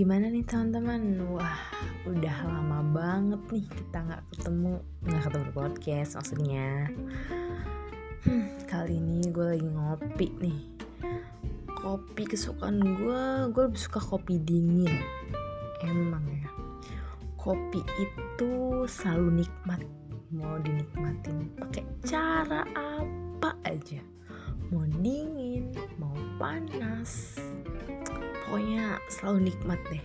Gimana nih teman-teman? Wah, udah lama banget nih kita nggak ketemu, nggak ketemu di podcast maksudnya. Hmm, kali ini gue lagi ngopi nih. Kopi kesukaan gue, gue lebih suka kopi dingin. Emang ya, kopi itu selalu nikmat. Mau dinikmatin pakai cara apa aja. Mau dingin, mau panas, pokoknya selalu nikmat deh.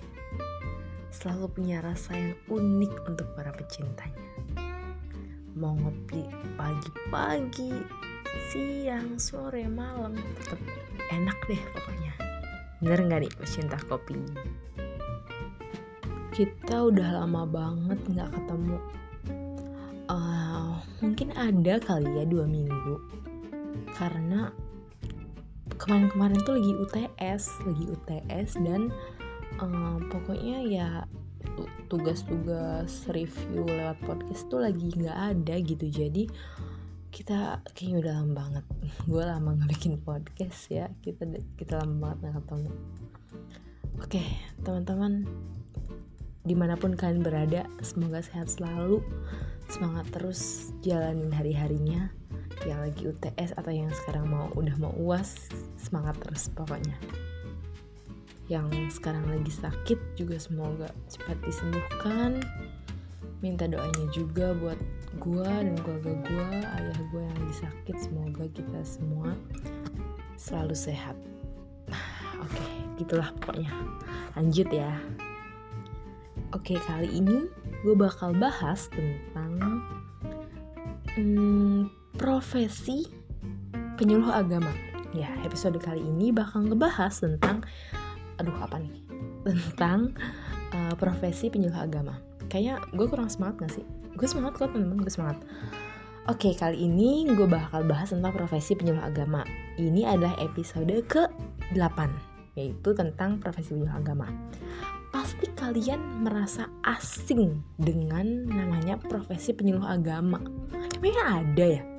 Selalu punya rasa yang unik untuk para pecintanya. Mau ngopi pagi-pagi siang sore malam tetap enak deh pokoknya. Bener nggak nih pecinta kopi? Kita udah lama banget nggak ketemu. Uh, mungkin ada kali ya dua minggu. Karena kemarin-kemarin tuh lagi UTS lagi UTS dan um, pokoknya ya tugas-tugas review lewat podcast tuh lagi nggak ada gitu. Jadi kita kayaknya udah lama banget gue lama nggak bikin podcast ya. Kita kita lama banget nggak ketemu. Oke teman-teman di mana pun kalian berada semoga sehat selalu. Semangat terus jalanin hari-harinya yang lagi UTS atau yang sekarang mau udah mau uas semangat terus pokoknya. Yang sekarang lagi sakit juga semoga cepat disembuhkan. Minta doanya juga buat gue dan keluarga gue ayah gue yang lagi sakit semoga kita semua selalu sehat. Oke okay, gitulah pokoknya. Lanjut ya. Oke okay, kali ini gue bakal bahas tentang hmm, profesi penyuluh agama. Ya, episode kali ini bakal ngebahas tentang aduh apa nih? Tentang uh, profesi penyuluh agama. Kayaknya gue kurang semangat gak sih? Gue semangat kok temen-temen, gue semangat. Oke, kali ini gue bakal bahas tentang profesi penyuluh agama. Ini adalah episode ke-8, yaitu tentang profesi penyuluh agama. Pasti kalian merasa asing dengan namanya profesi penyuluh agama. Emangnya ada ya?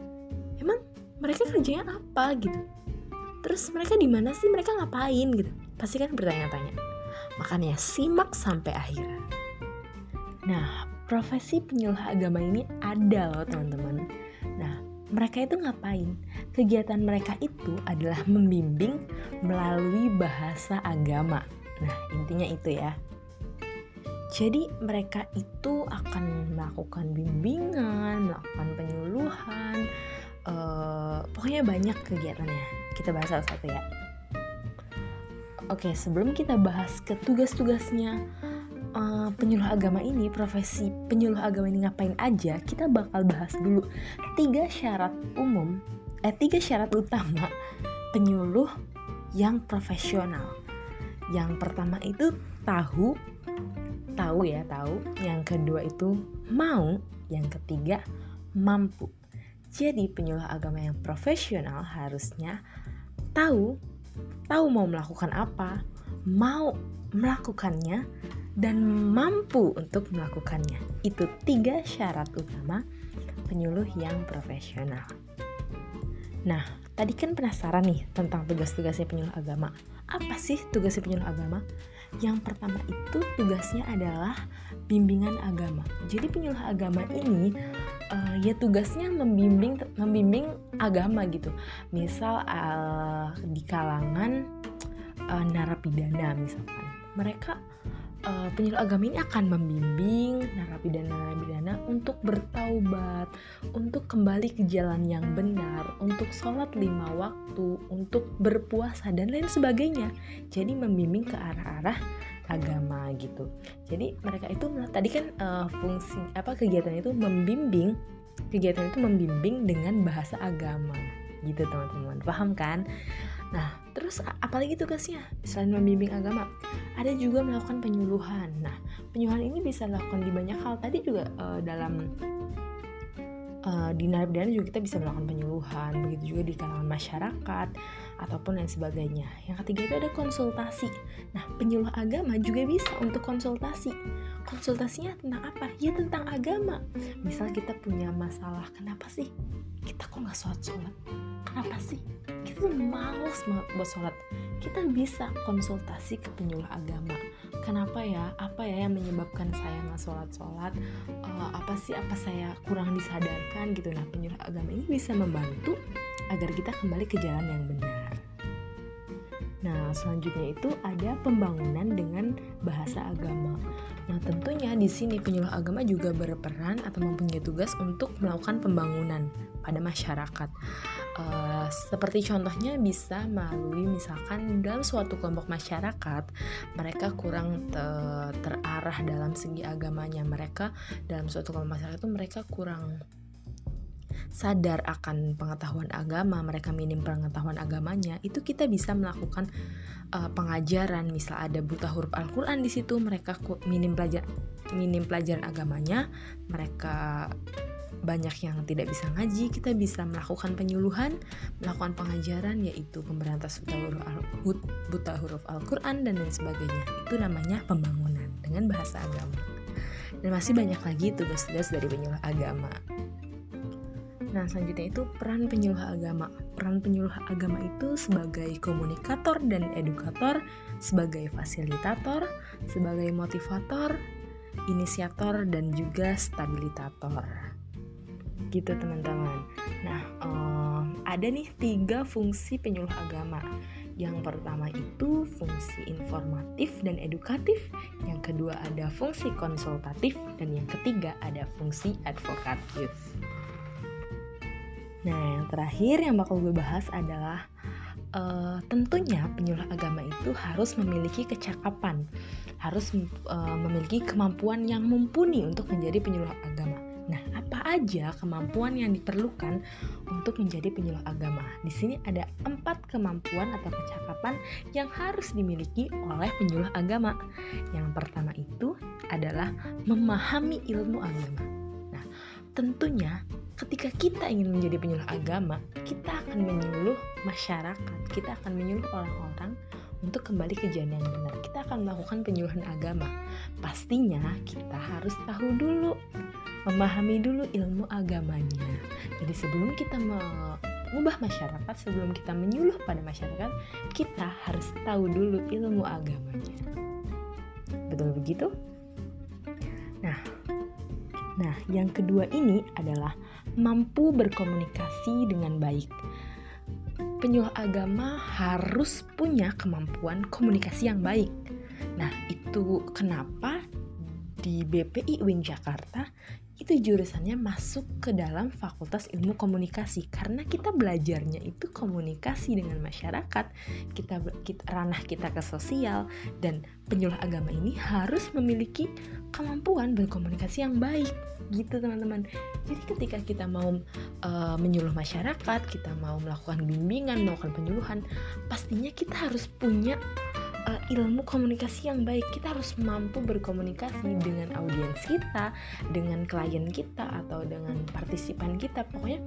Emang mereka kerjanya apa gitu? Terus mereka di mana sih? Mereka ngapain gitu? Pasti kan bertanya-tanya. Makanya simak sampai akhir. Nah profesi penyuluh agama ini ada loh teman-teman. Nah mereka itu ngapain? Kegiatan mereka itu adalah membimbing melalui bahasa agama. Nah intinya itu ya. Jadi mereka itu akan melakukan bimbingan, melakukan penyuluhan, uh, pokoknya banyak kegiatannya. Kita bahas satu-satu ya. Oke sebelum kita bahas ke tugas-tugasnya uh, penyuluh agama ini profesi penyuluh agama ini ngapain aja kita bakal bahas dulu tiga syarat umum eh tiga syarat utama penyuluh yang profesional. Yang pertama itu tahu tahu ya tahu. Yang kedua itu mau. Yang ketiga mampu jadi penyuluh agama yang profesional harusnya tahu tahu mau melakukan apa, mau melakukannya dan mampu untuk melakukannya. Itu tiga syarat utama penyuluh yang profesional. Nah, tadi kan penasaran nih tentang tugas-tugasnya penyuluh agama. Apa sih tugasnya penyuluh agama? Yang pertama itu tugasnya adalah bimbingan agama. Jadi penyuluh agama ini uh, ya tugasnya membimbing membimbing agama gitu. Misal uh, di kalangan uh, narapidana misalkan. Mereka uh, penyuluh agama ini akan membimbing narapidana-narapidana untuk bertaubat, untuk kembali ke jalan yang benar, untuk sholat lima waktu, untuk berpuasa dan lain sebagainya. Jadi membimbing ke arah-arah agama gitu. Jadi mereka itu tadi kan uh, fungsi apa kegiatan itu membimbing kegiatan itu membimbing dengan bahasa agama gitu teman-teman paham kan nah terus apalagi tugasnya selain membimbing agama ada juga melakukan penyuluhan nah penyuluhan ini bisa dilakukan di banyak hal tadi juga uh, dalam uh, di narapidana juga kita bisa melakukan penyuluhan begitu juga di kalangan masyarakat ataupun lain sebagainya. Yang ketiga itu ada konsultasi. Nah, penyuluh agama juga bisa untuk konsultasi. Konsultasinya tentang apa? Ya tentang agama. Misal kita punya masalah, kenapa sih kita kok nggak sholat sholat? Kenapa sih kita tuh males banget buat sholat? kita bisa konsultasi ke penyuluh agama kenapa ya apa ya yang menyebabkan saya nggak sholat sholat uh, apa sih apa saya kurang disadarkan gitu nah penyuluh agama ini bisa membantu agar kita kembali ke jalan yang benar Nah, selanjutnya itu ada pembangunan dengan bahasa agama. Nah, tentunya di sini penyuluh agama juga berperan atau mempunyai tugas untuk melakukan pembangunan pada masyarakat. Uh, seperti contohnya bisa melalui misalkan dalam suatu kelompok masyarakat mereka kurang te terarah dalam segi agamanya. Mereka dalam suatu kelompok masyarakat itu mereka kurang sadar akan pengetahuan agama, mereka minim pengetahuan agamanya, itu kita bisa melakukan uh, pengajaran. Misal ada buta huruf Al-Qur'an di situ, mereka minim pelajar minim pelajaran agamanya, mereka banyak yang tidak bisa ngaji, kita bisa melakukan penyuluhan, melakukan pengajaran yaitu pemberantas buta huruf Al buta huruf Al-Qur'an dan lain sebagainya. Itu namanya pembangunan dengan bahasa agama. Dan masih banyak lagi tugas-tugas dari penyuluh agama. Nah, selanjutnya itu peran penyuluh agama. Peran penyuluh agama itu sebagai komunikator dan edukator, sebagai fasilitator, sebagai motivator, inisiator, dan juga stabilitator. Gitu teman-teman. Nah, um, ada nih tiga fungsi penyuluh agama. Yang pertama itu fungsi informatif dan edukatif, yang kedua ada fungsi konsultatif, dan yang ketiga ada fungsi advokatif. Nah, yang terakhir yang bakal gue bahas adalah uh, tentunya penyuluh agama itu harus memiliki kecakapan, harus uh, memiliki kemampuan yang mumpuni untuk menjadi penyuluh agama. Nah, apa aja kemampuan yang diperlukan untuk menjadi penyuluh agama? Di sini ada empat kemampuan atau kecakapan yang harus dimiliki oleh penyuluh agama. Yang pertama itu adalah memahami ilmu agama. Nah, tentunya ketika kita ingin menjadi penyuluh agama, kita akan menyuluh masyarakat, kita akan menyuluh orang-orang untuk kembali ke jalan yang benar. Kita akan melakukan penyuluhan agama. Pastinya kita harus tahu dulu, memahami dulu ilmu agamanya. Jadi sebelum kita mengubah masyarakat, sebelum kita menyuluh pada masyarakat, kita harus tahu dulu ilmu agamanya. Betul begitu? Nah, Nah, yang kedua ini adalah mampu berkomunikasi dengan baik. Penyuluh agama harus punya kemampuan komunikasi yang baik. Nah, itu kenapa di BPI UIN Jakarta itu jurusannya masuk ke dalam Fakultas Ilmu Komunikasi karena kita belajarnya itu komunikasi dengan masyarakat, kita, kita ranah kita ke sosial dan penyuluh agama ini harus memiliki kemampuan berkomunikasi yang baik gitu teman-teman. Jadi ketika kita mau uh, menyuluh masyarakat, kita mau melakukan bimbingan, melakukan penyuluhan, pastinya kita harus punya uh, ilmu komunikasi yang baik. Kita harus mampu berkomunikasi dengan audiens kita dengan klien kita atau dengan partisipan kita. Pokoknya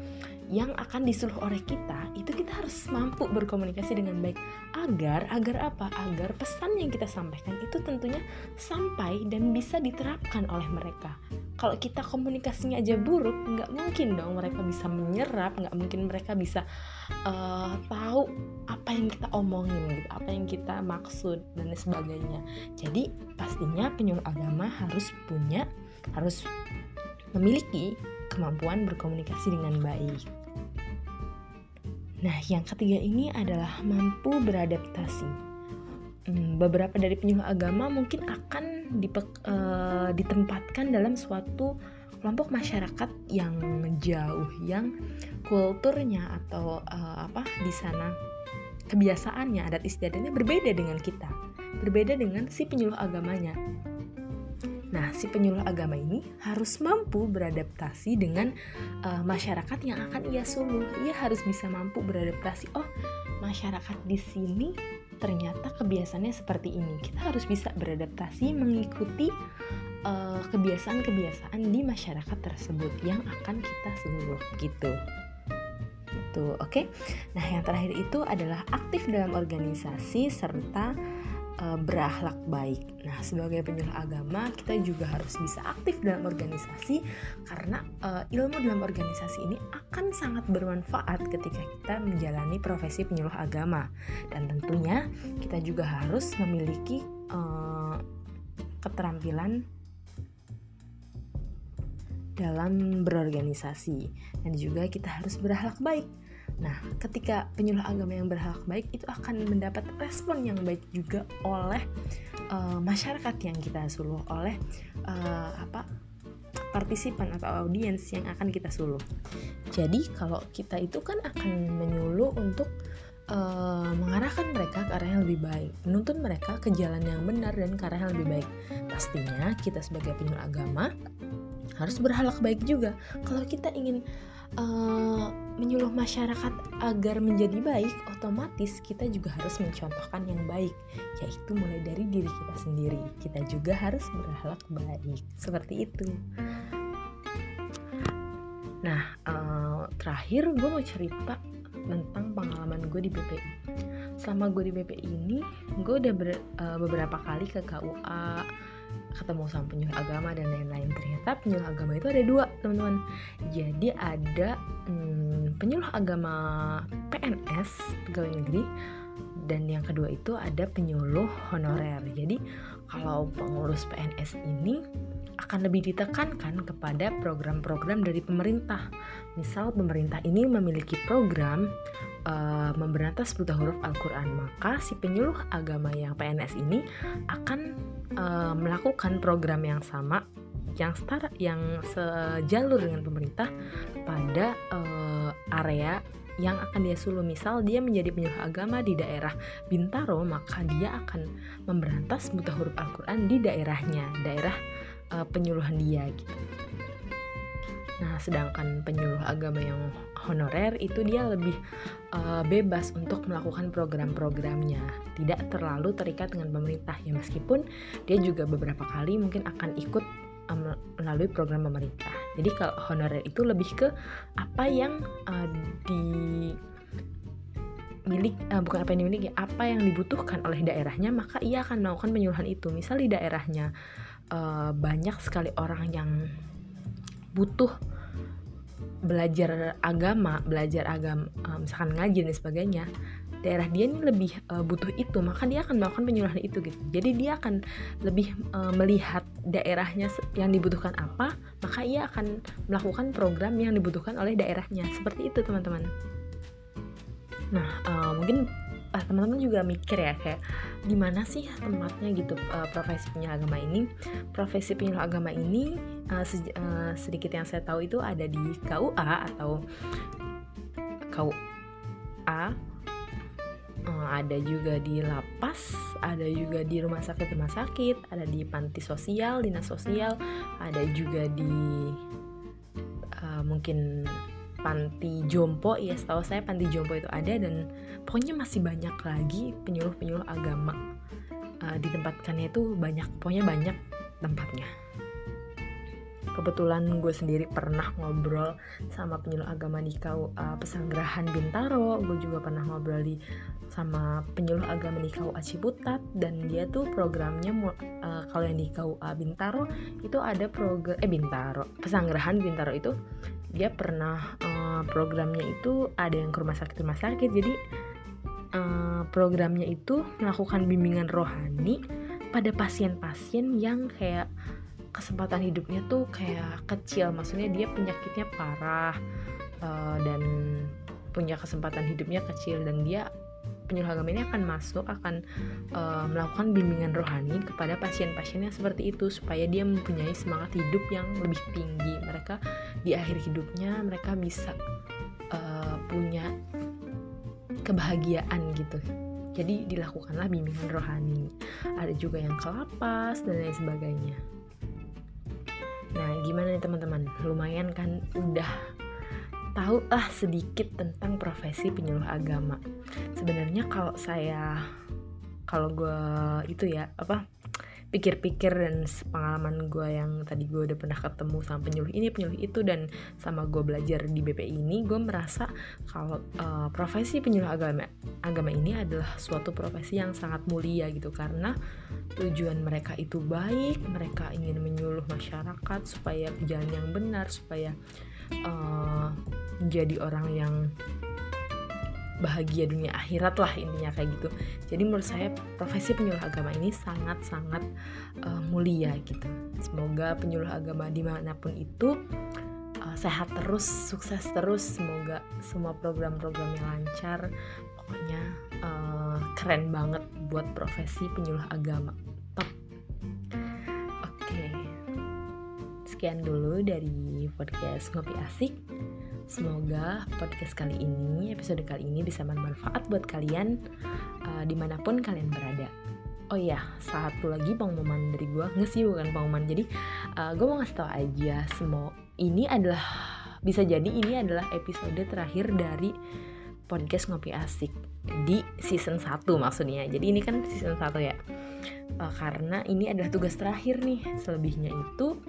yang akan disuruh oleh kita itu kita harus mampu berkomunikasi dengan baik. Agar agar apa? Agar pesan yang kita sampaikan itu tentunya sampai dan bisa diterapkan oleh mereka. Kalau kita komunikasinya aja buruk nggak mungkin dong mereka bisa menyerap nggak mungkin mereka bisa uh, tahu apa yang kita omongin gitu apa yang kita maksud dan sebagainya. Jadi pastinya penyuluh agama harus punya harus memiliki kemampuan berkomunikasi dengan baik. Nah, yang ketiga ini adalah mampu beradaptasi. Hmm, beberapa dari penyuluh agama mungkin akan dipe, uh, ditempatkan dalam suatu kelompok masyarakat yang jauh, yang kulturnya atau uh, apa di sana kebiasaannya, adat istiadatnya berbeda dengan kita, berbeda dengan si penyuluh agamanya. Nah, si penyuluh agama ini harus mampu beradaptasi dengan uh, masyarakat yang akan ia suluh. Ia harus bisa mampu beradaptasi. Oh, masyarakat di sini ternyata kebiasaannya seperti ini. Kita harus bisa beradaptasi mengikuti eh, kebiasaan-kebiasaan di masyarakat tersebut yang akan kita suluh gitu. Itu, oke. Okay? Nah, yang terakhir itu adalah aktif dalam organisasi serta uh, berakhlak baik. Nah, sebagai penyuluh agama, kita juga harus bisa aktif dalam organisasi karena uh, ilmu dalam organisasi ini akan sangat bermanfaat ketika kita menjalani profesi penyuluh agama. Dan tentunya kita juga harus memiliki uh, keterampilan dalam berorganisasi dan juga kita harus berakhlak baik Nah, ketika penyuluh agama yang berhak baik itu akan mendapat respon yang baik juga oleh uh, masyarakat yang kita suluh, oleh uh, apa partisipan atau audiens yang akan kita suluh. Jadi kalau kita itu kan akan menyuluh untuk uh, mengarahkan mereka ke arah yang lebih baik, menuntun mereka ke jalan yang benar dan ke arah yang lebih baik. Pastinya kita sebagai penyuluh agama harus berhalak baik juga. Kalau kita ingin uh, menyuluh masyarakat agar menjadi baik, otomatis kita juga harus mencontohkan yang baik, yaitu mulai dari diri kita sendiri. Kita juga harus berakhlak baik, seperti itu. Nah, uh, terakhir gue mau cerita tentang pengalaman gue di BPI. Selama gue di BPI ini, gue udah ber, uh, beberapa kali ke KUA, ketemu sama penyuluh agama dan lain-lain. Ternyata penyuluh agama itu ada dua teman-teman. Jadi ada hmm, penyuluh agama PNS pegawai negeri dan yang kedua itu ada penyuluh honorer. Jadi kalau pengurus PNS ini akan lebih ditekankan kepada program-program dari pemerintah. Misal pemerintah ini memiliki program uh, memberantas buta huruf Al-Quran, maka si penyuluh agama yang PNS ini akan uh, melakukan program yang sama yang setara yang sejalur dengan pemerintah pada uh, area yang akan dia suluh misal dia menjadi penyuluh agama di daerah Bintaro maka dia akan memberantas buta huruf Al-Quran di daerahnya daerah uh, penyuluhan dia gitu Nah, sedangkan penyuluh agama yang honorer itu dia lebih uh, bebas untuk melakukan program-programnya, tidak terlalu terikat dengan pemerintah ya meskipun dia juga beberapa kali mungkin akan ikut um, melalui program pemerintah. Jadi kalau honorer itu lebih ke apa yang uh, di milik uh, bukan apa yang dimiliki, apa yang dibutuhkan oleh daerahnya, maka ia akan melakukan penyuluhan itu. Misal di daerahnya uh, banyak sekali orang yang butuh belajar agama, belajar agama, uh, misalkan ngaji dan sebagainya, daerah dia ini lebih uh, butuh itu, maka dia akan melakukan penyuluhan itu gitu. Jadi dia akan lebih uh, melihat daerahnya yang dibutuhkan apa, maka ia akan melakukan program yang dibutuhkan oleh daerahnya. Seperti itu teman-teman. Nah, uh, mungkin uh, teman-teman juga mikir ya kayak di mana sih tempatnya gitu uh, profesi penyuluh agama ini? Profesi penyuluh agama ini uh, se uh, sedikit yang saya tahu itu ada di KUA atau KUA uh, ada juga di lapas ada juga di rumah sakit rumah sakit ada di panti sosial dinas sosial ada juga di uh, mungkin panti jompo ya setahu saya panti jompo itu ada dan pokoknya masih banyak lagi penyuluh-penyuluh agama. Uh, ditempatkannya itu banyak pokoknya banyak tempatnya. Kebetulan gue sendiri pernah ngobrol sama penyuluh agama di KUA uh, Pesanggerahan Bintaro. Gue juga pernah ngobrol di sama penyuluh agama di KUA Ciputat dan dia tuh programnya uh, kalau yang di KUA Bintaro itu ada program eh Bintaro Pesanggerahan Bintaro itu dia pernah uh, programnya itu ada yang ke rumah sakit rumah sakit. Jadi uh, programnya itu melakukan bimbingan rohani pada pasien-pasien yang kayak kesempatan hidupnya tuh kayak kecil. Maksudnya dia penyakitnya parah uh, dan punya kesempatan hidupnya kecil dan dia penyuluh agama ini akan masuk akan uh, melakukan bimbingan rohani kepada pasien-pasien yang seperti itu supaya dia mempunyai semangat hidup yang lebih tinggi. Mereka di akhir hidupnya mereka bisa uh, punya kebahagiaan gitu. Jadi dilakukanlah bimbingan rohani. Ada juga yang kelapas dan lain sebagainya. Nah, gimana nih teman-teman? Lumayan kan? Udah tahu lah sedikit tentang profesi penyuluh agama. Sebenarnya kalau saya kalau gue itu ya apa pikir-pikir dan pengalaman gue yang tadi gue udah pernah ketemu sama penyuluh ini penyuluh itu dan sama gue belajar di BPI ini gue merasa kalau uh, profesi penyuluh agama agama ini adalah suatu profesi yang sangat mulia gitu. Karena tujuan mereka itu baik mereka ingin menyuluh masyarakat supaya jalan yang benar supaya uh, menjadi orang yang bahagia dunia akhirat lah intinya kayak gitu. Jadi menurut saya profesi penyuluh agama ini sangat-sangat uh, mulia gitu. Semoga penyuluh agama di mana pun itu uh, sehat terus sukses terus. Semoga semua program-programnya lancar pokoknya uh, keren banget buat profesi penyuluh agama. Top. Oke. Sekian dulu dari podcast ngopi asik Semoga podcast kali ini, episode kali ini bisa bermanfaat buat kalian uh, di mana pun kalian berada. Oh iya, satu lagi pengumuman dari gue, nggak sih bukan pengumuman. Jadi uh, gue mau ngasih tau aja, semua ini adalah bisa jadi ini adalah episode terakhir dari podcast ngopi asik di season 1 maksudnya. Jadi ini kan season 1 ya. Uh, karena ini adalah tugas terakhir nih. Selebihnya itu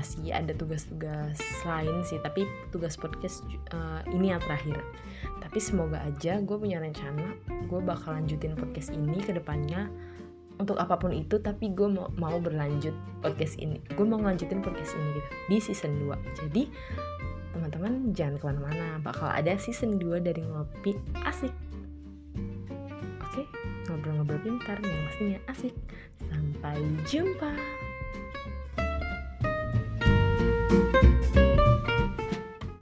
masih ada tugas-tugas lain sih tapi tugas podcast uh, ini yang terakhir. Tapi semoga aja gue punya rencana gue bakal lanjutin podcast ini ke depannya untuk apa pun itu tapi gue mau, mau berlanjut podcast ini. Gue mau lanjutin podcast ini gitu di season 2 jadi teman-teman jangan ke mana-mana bakal ada season 2 dari ngopi asik. Oke ngobrol-ngobrol pintar yang pastinya asik. Sampai jumpa you